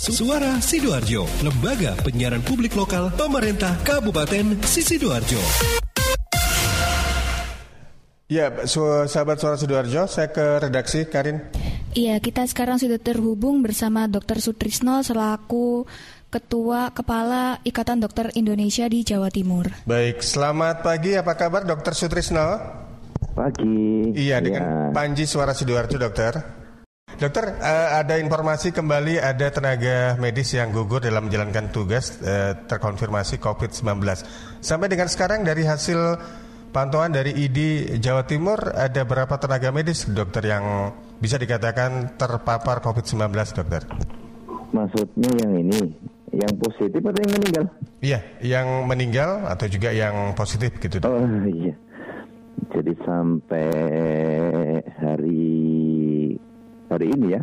Suara Sidoarjo, lembaga penyiaran publik lokal pemerintah Kabupaten Sidoarjo. Ya, sahabat Suara Sidoarjo, saya ke redaksi Karin. Iya, kita sekarang sudah terhubung bersama Dr. Sutrisno selaku Ketua Kepala Ikatan Dokter Indonesia di Jawa Timur. Baik, selamat pagi. Apa kabar Dokter Sutrisno? Pagi. Iya, Ya. dengan Panji Suara Sidoarjo, Dokter. Dokter, eh, ada informasi kembali ada tenaga medis yang gugur dalam menjalankan tugas eh, terkonfirmasi COVID-19. Sampai dengan sekarang dari hasil pantauan dari ID Jawa Timur ada berapa tenaga medis dokter yang bisa dikatakan terpapar COVID-19, dokter? Maksudnya yang ini, yang positif atau yang meninggal? Iya, yang meninggal atau juga yang positif gitu, dok? Oh iya. Jadi sampai hari hari ini ya.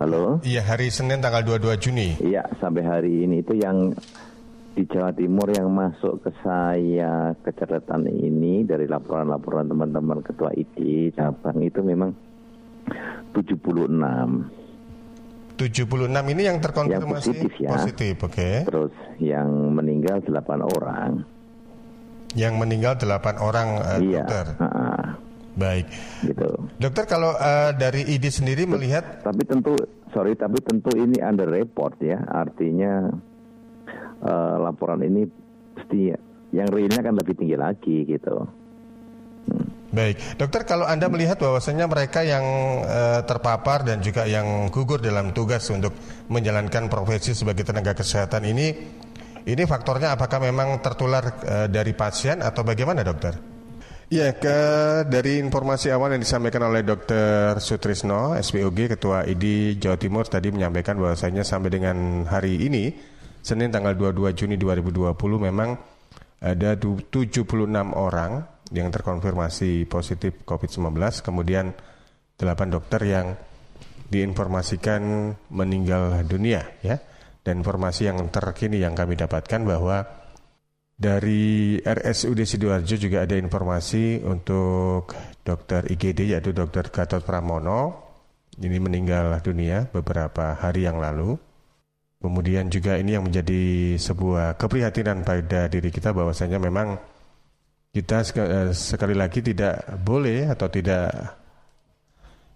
Halo? Iya, hari Senin tanggal 22 Juni. Iya, sampai hari ini itu yang di Jawa Timur yang masuk ke saya kecatatan ini dari laporan-laporan teman-teman ketua ID cabang itu memang 76. 76 ini yang terkonfirmasi Yang positif ya. positif, oke. Terus yang meninggal 8 orang. Yang meninggal 8 orang eh, iya. dokter. ha-ha, Baik. gitu. Dokter kalau eh, dari ID sendiri melihat Tapi tentu sorry tapi tentu ini under report ya. Artinya eh, laporan ini pasti yang realnya kan lebih tinggi lagi gitu. baik. Dokter kalau Anda melihat bahwasanya mereka yang eh, terpapar dan juga yang gugur dalam tugas untuk menjalankan profesi sebagai tenaga kesehatan ini ini faktornya apakah memang tertular eh, dari pasien atau bagaimana, Dokter? Ya, ke dari informasi awal yang disampaikan oleh Dr. Sutrisno, SPOG, Ketua ID Jawa Timur tadi menyampaikan bahwasanya sampai dengan hari ini, Senin tanggal 22 Juni 2020 memang ada du- 76 orang yang terkonfirmasi positif COVID-19, kemudian 8 dokter yang diinformasikan meninggal dunia ya. Dan informasi yang terkini yang kami dapatkan bahwa dari RSUD Sidoarjo juga ada informasi untuk dokter IGD yaitu dokter Gatot Pramono. Ini meninggal dunia beberapa hari yang lalu. Kemudian juga ini yang menjadi sebuah keprihatinan pada diri kita bahwasanya memang kita eh, sekali lagi tidak boleh atau tidak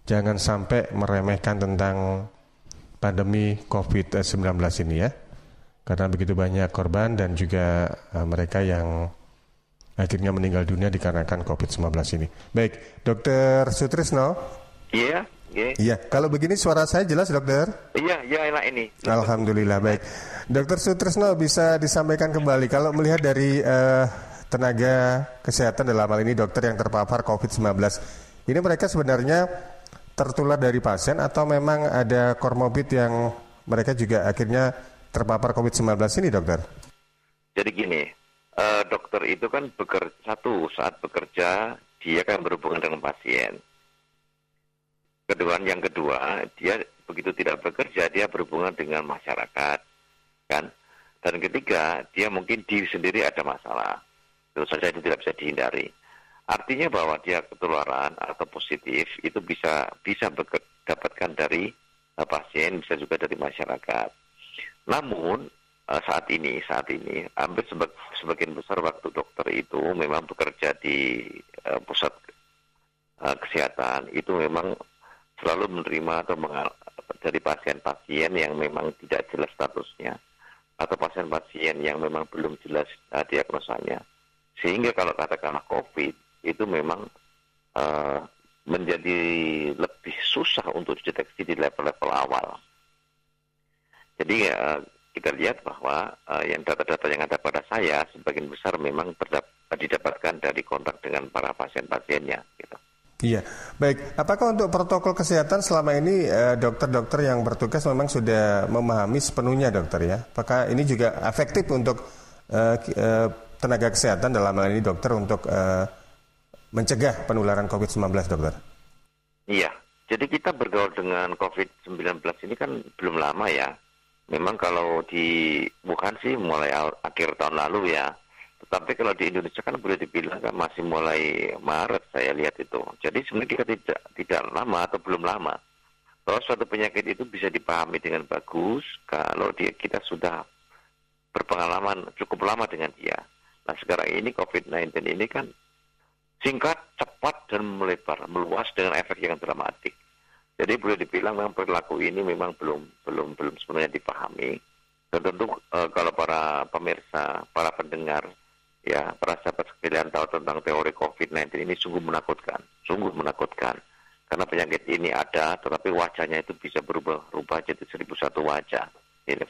jangan sampai meremehkan tentang pandemi COVID-19 ini ya karena begitu banyak korban dan juga eh, mereka yang akhirnya meninggal dunia dikarenakan COVID-19 ini. Baik, Dokter Sutrisno. Iya, iya. Iya, kalau begini suara saya jelas, Dokter? Iya, iya enak ini. Alhamdulillah, baik. Dokter Sutrisno bisa disampaikan kembali kalau melihat dari eh, tenaga kesehatan dalam hal ini dokter yang terpapar COVID-19, ini mereka sebenarnya tertular dari pasien atau memang ada komorbid yang mereka juga akhirnya terpapar COVID-19 ini, dokter? Jadi gini, eh, dokter itu kan bekerja satu saat bekerja dia kan berhubungan dengan pasien. Kedua, yang kedua dia begitu tidak bekerja dia berhubungan dengan masyarakat, kan? Dan ketiga dia mungkin diri sendiri ada masalah. Tentu saja itu tidak bisa dihindari. Artinya bahwa dia ketularan atau positif itu bisa bisa dapatkan dari eh, pasien, bisa juga dari masyarakat. Namun eh, saat ini saat ini hampir seba- sebagian besar waktu dokter itu memang bekerja di eh, pusat eh, kesehatan itu memang selalu menerima atau dari pasien-pasien yang memang tidak jelas statusnya atau pasien-pasien yang memang belum jelas eh, diagnosanya sehingga kalau katakanlah COVID itu memang eh, menjadi lebih susah untuk dideteksi di level-level awal. Jadi eh, kita lihat bahwa eh, yang data-data yang ada pada saya sebagian besar memang terdap- didapatkan dari kontak dengan para pasien-pasiennya. Gitu. Iya, baik. Apakah untuk protokol kesehatan selama ini eh, dokter-dokter yang bertugas memang sudah memahami sepenuhnya dokter ya? Apakah ini juga efektif untuk eh, ki- eh, tenaga kesehatan dalam hal ini dokter untuk mencegah penularan COVID-19 dokter? Iya, jadi kita bergaul dengan COVID-19 ini kan belum lama ya. Memang kalau di Wuhan sih mulai akhir tahun lalu ya. Tetapi kalau di Indonesia kan boleh dibilang kan masih mulai Maret saya lihat itu. Jadi sebenarnya kita tidak tidak lama atau belum lama. bahwa suatu penyakit itu bisa dipahami dengan bagus kalau dia kita sudah berpengalaman cukup lama dengan dia. Nah sekarang ini COVID-19 ini kan singkat, cepat dan melebar, meluas dengan efek yang dramatik. Jadi boleh dibilang memang perilaku ini memang belum belum belum sebenarnya dipahami. Dan tentu e, kalau para pemirsa, para pendengar, ya para sahabat sekalian tahu tentang teori COVID-19 ini sungguh menakutkan, sungguh menakutkan. Karena penyakit ini ada, tetapi wajahnya itu bisa berubah-ubah jadi seribu satu wajah. Ini.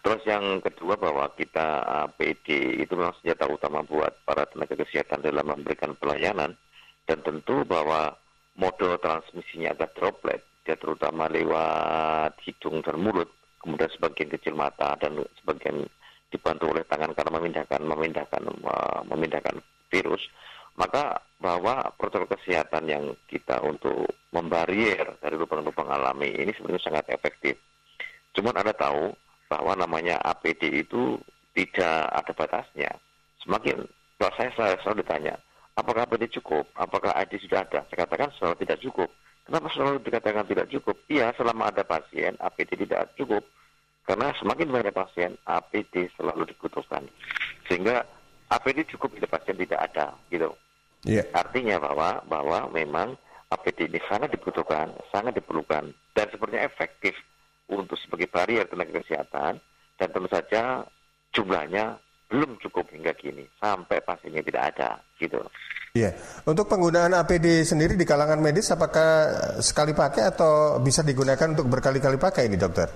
Terus yang kedua bahwa kita APD itu memang senjata utama buat para tenaga kesehatan dalam memberikan pelayanan dan tentu bahwa mode transmisinya ada droplet, ya terutama lewat hidung dan mulut, kemudian sebagian kecil mata dan sebagian dibantu oleh tangan karena memindahkan memindahkan memindahkan virus, maka bahwa protokol kesehatan yang kita untuk membarier dari lubang-lubang alami ini sebenarnya sangat efektif. Cuman ada tahu bahwa namanya APD itu tidak ada batasnya. Semakin kalau saya selalu ditanya, apakah APD cukup? Apakah ID sudah ada? Saya katakan selalu tidak cukup. Kenapa selalu dikatakan tidak cukup? Iya, selama ada pasien, APD tidak cukup. Karena semakin banyak pasien, APD selalu dibutuhkan. Sehingga APD cukup bila pasien tidak ada, gitu. Yeah. Artinya bahwa bahwa memang APD ini sangat dibutuhkan, sangat diperlukan, dan sepertinya efektif untuk sebagai barier tenaga kesehatan, dan tentu saja jumlahnya belum cukup hingga kini sampai pasiennya tidak ada gitu. Iya, untuk penggunaan APD sendiri di kalangan medis apakah sekali pakai atau bisa digunakan untuk berkali-kali pakai ini dokter?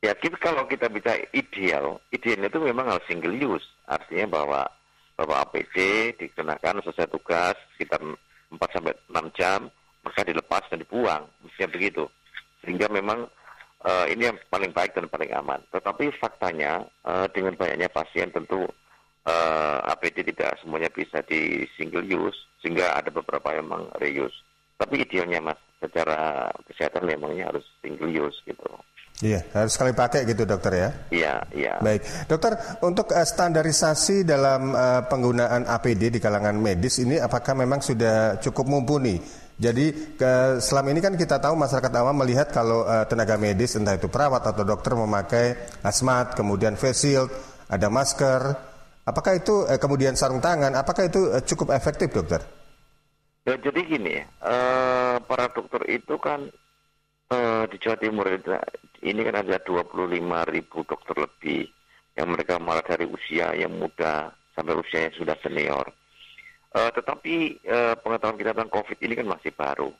Ya, kita, kalau kita bisa ideal, idealnya itu memang harus single use, artinya bahwa bahwa APD dikenakan selesai tugas sekitar 4 sampai 6 jam, maka dilepas dan dibuang, mestinya begitu. Sehingga memang uh, ini yang paling baik dan paling aman. Tetapi faktanya uh, dengan banyaknya pasien tentu uh, eh, APD tidak semuanya bisa di single use sehingga ada beberapa yang memang reuse. Tapi idealnya mas secara kesehatan memangnya harus single use gitu. Iya, harus sekali pakai gitu dokter ya. Iya, iya. Baik, dokter untuk uh, standarisasi dalam uh, penggunaan APD di kalangan medis ini apakah memang sudah cukup mumpuni? Jadi ke, selama ini kan kita tahu masyarakat awam melihat kalau uh, tenaga medis entah itu perawat atau dokter memakai asmat, kemudian face shield, ada masker. Apakah itu uh, kemudian sarung tangan? Apakah itu uh, cukup efektif, dokter? Ya, jadi gini, uh, para dokter itu kan uh, di Jawa Timur ini kan ada 25 ribu dokter lebih yang mereka malah dari usia yang muda sampai usia yang sudah senior. Uh, tetapi uh, pengetahuan kita tentang COVID ini kan masih baru,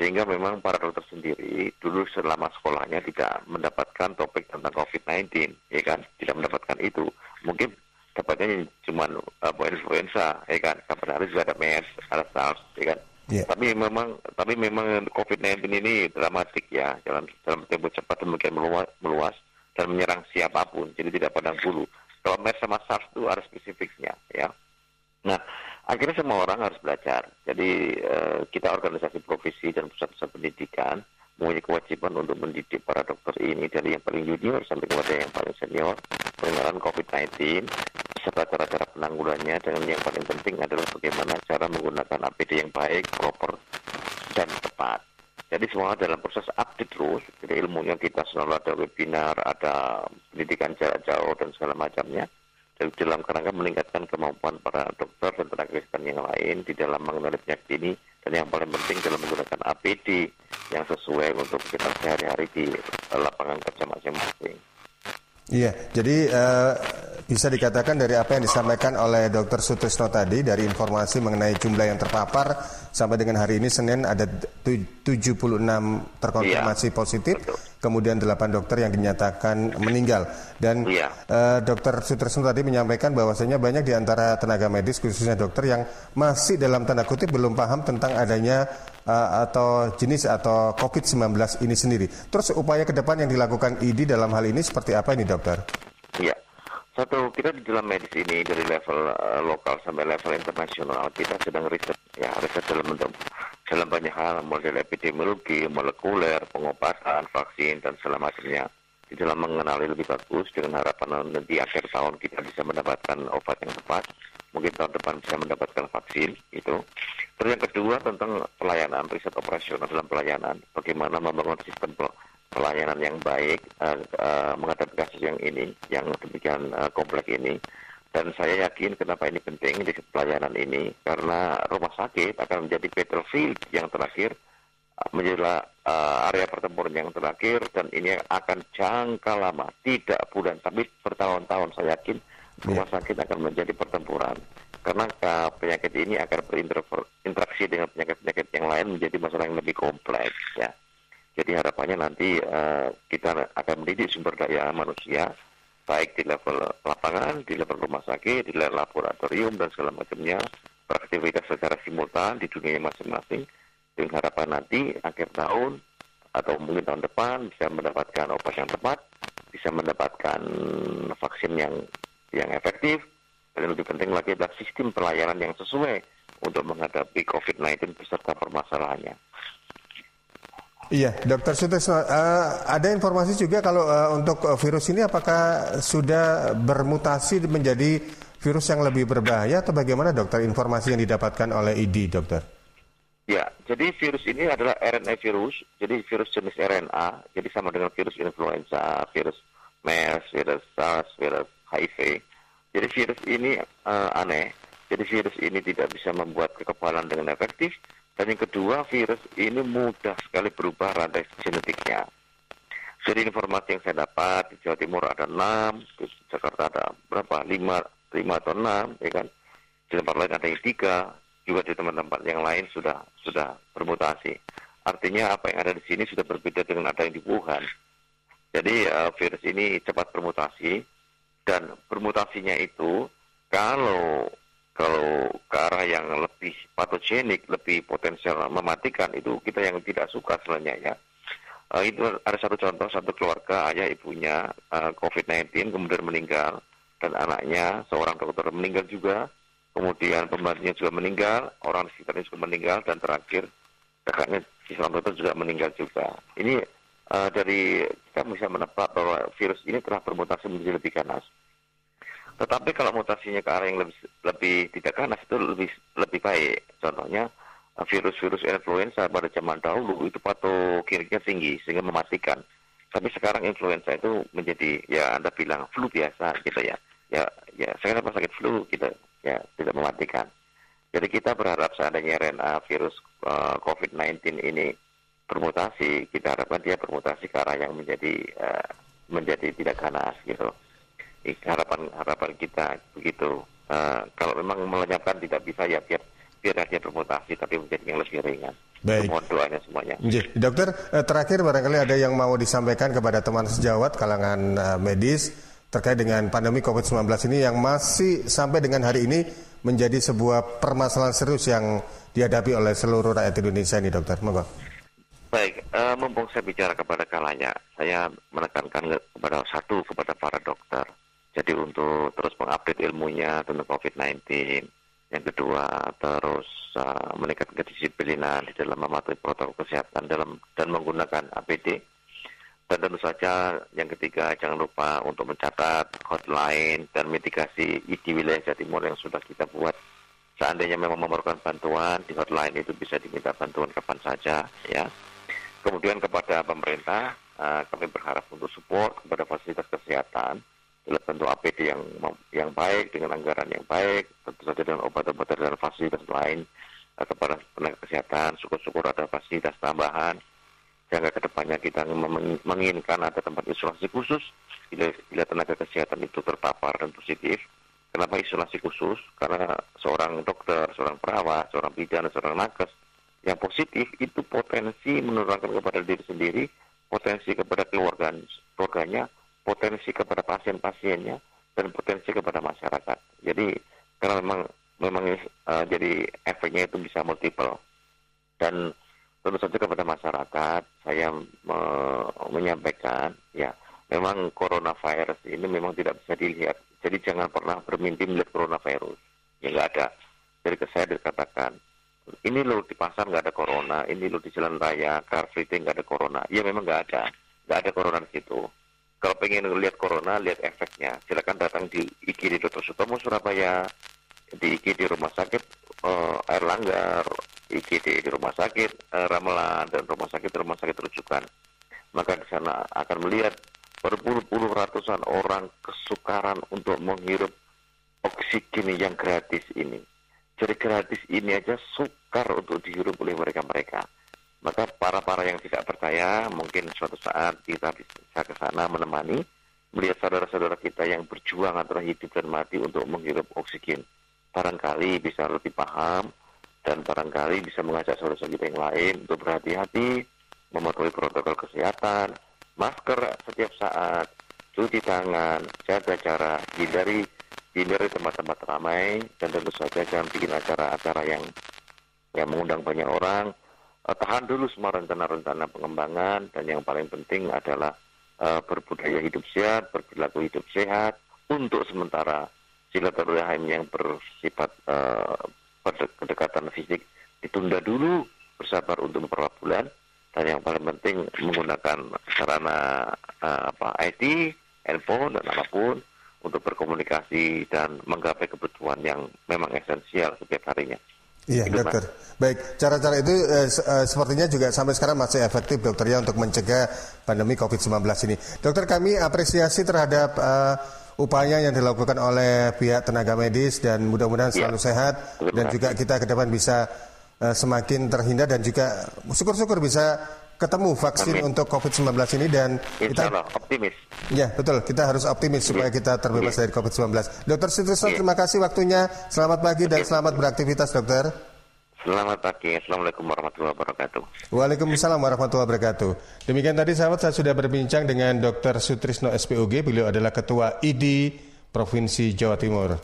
sehingga memang para dokter sendiri dulu selama sekolahnya tidak mendapatkan topik tentang COVID-19, ya kan, tidak mendapatkan itu. Mungkin dapatnya cuma uh, influenza, ya kan, kapan hari juga ada MERS, ada SARS, ya kan. Yeah. Tapi memang, tapi memang COVID-19 ini dramatik ya, dalam dalam tempo cepat demikian meluas, meluas dan menyerang siapa pun, jadi tidak pandang bulu. Kalau MERS sama SARS itu ada spesifiknya, ya. Nah, akhirnya semua orang harus belajar. Jadi uh, kita organisasi profesi dan pusat-pusat pendidikan mempunyai kewajiban untuk mendidik para dokter ini dari yang paling junior sampai kepada yang paling senior pengenalan COVID-19 serta cara-cara penanggulannya dan yang paling penting adalah bagaimana cara menggunakan APD yang baik, proper, dan tepat. Jadi semua dalam proses update terus, jadi ilmunya kita selalu ada webinar, ada pendidikan jarak jauh dan segala macamnya dalam kerangka meningkatkan kemampuan para dokter dan tenaga kesehatan yang lain di dalam mengenali penyakit ini dan yang paling penting dalam menggunakan APD yang sesuai untuk kita sehari-hari di lapangan kerja masing-masing. Iya, jadi uh, bisa dikatakan dari apa yang disampaikan oleh Dr. Sutrisno tadi dari informasi mengenai jumlah yang terpapar sampai dengan hari ini Senin ada 76 terkonfirmasi iya, positif, betul. kemudian 8 dokter yang dinyatakan meninggal dan iya. uh, Dr. Sutrisno tadi menyampaikan bahwasanya banyak di antara tenaga medis khususnya dokter yang masih dalam tanda kutip belum paham tentang adanya uh, atau jenis atau COVID-19 ini sendiri. Terus upaya ke depan yang dilakukan ID dalam hal ini seperti apa ini dokter? Satu kita di dalam medis ini dari level uh, lokal sampai level internasional kita sedang riset ya riset dalam bentuk dalam banyak hal model epidemiologi, molekuler, pengobatan, vaksin dan. Di di dalam mengenali lebih bagus dengan harapan nanti akhir tahun kita bisa mendapatkan obat yang tepat mungkin tahun depan bisa mendapatkan vaksin itu. Terus yang kedua tentang pelayanan riset operasional dalam pelayanan, bagaimana membangun sistem pelayanan yang baik uh, uh, menghadapi kasus yang ini, yang demikian uh, kompleks ini. Dan saya yakin kenapa ini penting di pelayanan ini karena rumah sakit akan menjadi battlefield yang terakhir menjadi uh, area pertempuran yang terakhir dan ini akan jangka lama, tidak bulan tapi bertahun-tahun saya yakin rumah iya. sakit akan menjadi pertempuran karena uh, penyakit ini akan berinteraksi dengan penyakit-penyakit yang lain menjadi masalah yang lebih kompleks ya. Jadi harapannya nanti uh, kita akan mendidik sumber daya manusia baik di level lapangan, di level rumah sakit, di level laboratorium dan segala macamnya beraktivitas secara simultan di dunia masing-masing dengan harapan nanti akhir tahun atau mungkin tahun depan bisa mendapatkan obat yang tepat, bisa mendapatkan vaksin yang yang efektif, dan lebih penting lagi adalah sistem pelayanan yang sesuai untuk menghadapi COVID-19 beserta permasalahannya. Iya, Dokter Sutesno, uh, ada informasi juga kalau uh, untuk virus ini apakah sudah bermutasi menjadi virus yang lebih berbahaya atau bagaimana dokter informasi yang didapatkan oleh ID, dokter? Ya, jadi virus ini adalah RNA virus, jadi virus jenis RNA, jadi sama dengan virus influenza, virus MERS, virus SARS, virus HIV. Jadi virus ini uh, aneh. Jadi virus ini tidak bisa membuat kekebalan dengan efektif. Dan yang kedua, virus ini mudah sekali berubah rantai genetiknya. Jadi informasi yang saya dapat di Jawa Timur ada 6, di Jakarta ada berapa? 5, 5 atau 6, ya kan? Di tempat lain ada yang 3, juga di tempat-tempat yang lain sudah sudah bermutasi. Artinya apa yang ada di sini sudah berbeda dengan ada yang di Wuhan. Jadi uh, virus ini cepat bermutasi dan bermutasinya itu kalau kalau ke arah yang lebih patogenik, lebih potensial mematikan itu kita yang tidak suka sebenarnya ya. Uh, itu ada satu contoh satu keluarga ayah ibunya uh, COVID-19 kemudian meninggal dan anaknya seorang dokter meninggal juga kemudian pembantunya juga meninggal orang sekitarnya juga meninggal dan terakhir kakaknya si seorang dokter juga meninggal juga ini uh, dari kita bisa menebak bahwa virus ini telah bermutasi menjadi lebih ganas. Tetapi kalau mutasinya ke arah yang lebih, lebih tidak ganas itu lebih lebih baik. Contohnya uh, virus-virus influenza pada zaman dahulu itu patogeniknya tinggi sehingga mematikan. Tapi sekarang influenza itu menjadi ya Anda bilang flu biasa gitu ya. Ya ya sekarang pas sakit flu kita ya tidak mematikan. Jadi kita berharap seandainya RNA virus uh, COVID-19 ini bermutasi, kita harapkan dia bermutasi ke arah yang menjadi uh, menjadi tidak ganas gitu. Harapan harapan kita begitu. Uh, kalau memang melenyapkan tidak bisa ya biar biar dia bermutasi tapi menjadi yang lebih ringan. Baik. Mohon doanya semuanya. Jadi, dokter, eh, terakhir barangkali ada yang mau disampaikan kepada teman sejawat kalangan medis terkait dengan pandemi COVID-19 ini yang masih sampai dengan hari ini menjadi sebuah permasalahan serius yang dihadapi oleh seluruh rakyat Indonesia ini, dokter. Moga. Baik, uh, mumpung saya bicara kepada kalanya, saya menekankan kepada satu kepada para dokter. Jadi untuk terus mengupdate ilmunya tentang COVID-19. Yang kedua, terus uh, meningkatkan kedisiplinan di dalam mematuhi protokol kesehatan dalam dan menggunakan APD. Dan tentu saja yang ketiga, jangan lupa untuk mencatat hotline dan mitigasi di wilayah Jawa Timur yang sudah kita buat. Seandainya memang memerlukan bantuan, di hotline itu bisa diminta bantuan kapan saja, ya Kemudian kepada pemerintah, uh, kami berharap untuk support kepada fasilitas kesehatan bentuk APD yang yang baik dengan anggaran yang baik, tentu saja dengan obat-obatan dan fasilitas lain kepada tenaga kesehatan. Syukur-syukur ada fasilitas tambahan sehingga ke depannya kita menginginkan ada tempat isolasi khusus bila, bila tenaga kesehatan itu terpapar dan positif. Kenapa isolasi khusus? Karena seorang dokter, seorang perawat, seorang bidan, seorang nakes yang positif itu potensi menularkan kepada diri sendiri, potensi kepada keluarga, keluarganya, potensi kepada pasien-pasiennya, dan potensi kepada masyarakat. Jadi karena memang memang uh, jadi efeknya itu bisa multiple. Dan tentu saja kepada masyarakat saya me menyampaikan ya memang coronavirus ini memang tidak bisa dilihat. Jadi jangan pernah bermimpi melihat coronavirus. Ya nggak ada. Jadi saya dikatakan ini loh di pasar nggak ada corona, ini loh di jalan raya, car free day nggak ada corona. Ya memang nggak ada, nggak ada corona di situ. Kalau pengen lihat corona, lihat efeknya, silakan datang di IGD Dr. Sutomo Surabaya, di IGD Rumah Sakit uh, Erlangga, IGD di Rumah Sakit uh, Ramelan dan Rumah Sakit Rumah Sakit Rujukan. Maka di sana akan melihat berpuluh-puluh ratusan orang kesukaran untuk menghirup oksigen yang gratis ini. Jadi gratis ini aja sukar untuk dihirup oleh mereka-mereka. Maka para-para yang tidak percaya, mungkin suatu saat kita bisa ke sana menemani, melihat saudara-saudara kita yang berjuang antara hidup dan mati untuk menghirup oksigen. Barangkali bisa lebih paham dan barangkali bisa mengajak saudara-saudara kita yang lain untuk berhati-hati, mematuhi protokol kesehatan, masker setiap saat, cuci tangan, jaga jarak, hindari hindari tempat-tempat ramai dan tentu saja jangan bikin acara-acara yang yang mengundang banyak orang uh, tahan dulu semua rencana-rencana pengembangan dan yang paling penting adalah uh, berbudaya hidup sehat, berperilaku hidup sehat untuk sementara silaturahim yang bersifat uh, kedekatan fisik ditunda dulu bersabar untuk beberapa bulan dan yang paling penting menggunakan sarana uh, apa IT, handphone dan apa pun untuk berkomunikasi dan menggapai kebutuhan yang memang esensial setiap harinya. Iya, Hidup, dokter. Mas. Baik, cara-cara itu eh, eh, sepertinya juga sampai sekarang masih efektif dokter ya untuk mencegah pandemi COVID-19 ini. Dokter, kami apresiasi terhadap eh, upaya yang dilakukan oleh pihak tenaga medis dan mudah-mudahan iya. selalu ya. sehat dan juga kita ke depan bisa eh, semakin terhindar dan juga syukur-syukur bisa ketemu vaksin Amin. untuk COVID-19 ini dan kita optimis. Ya, betul. Kita harus optimis supaya kita terbebas dari COVID-19. Dokter Sutrisno, terima kasih waktunya. Selamat pagi dan selamat beraktivitas, dokter. Selamat pagi. Assalamualaikum warahmatullahi wabarakatuh. Waalaikumsalam warahmatullahi wabarakatuh. Demikian tadi sahabat saya sudah berbincang dengan Dr. Sutrisno SPOG. Beliau adalah Ketua ID Provinsi Jawa Timur.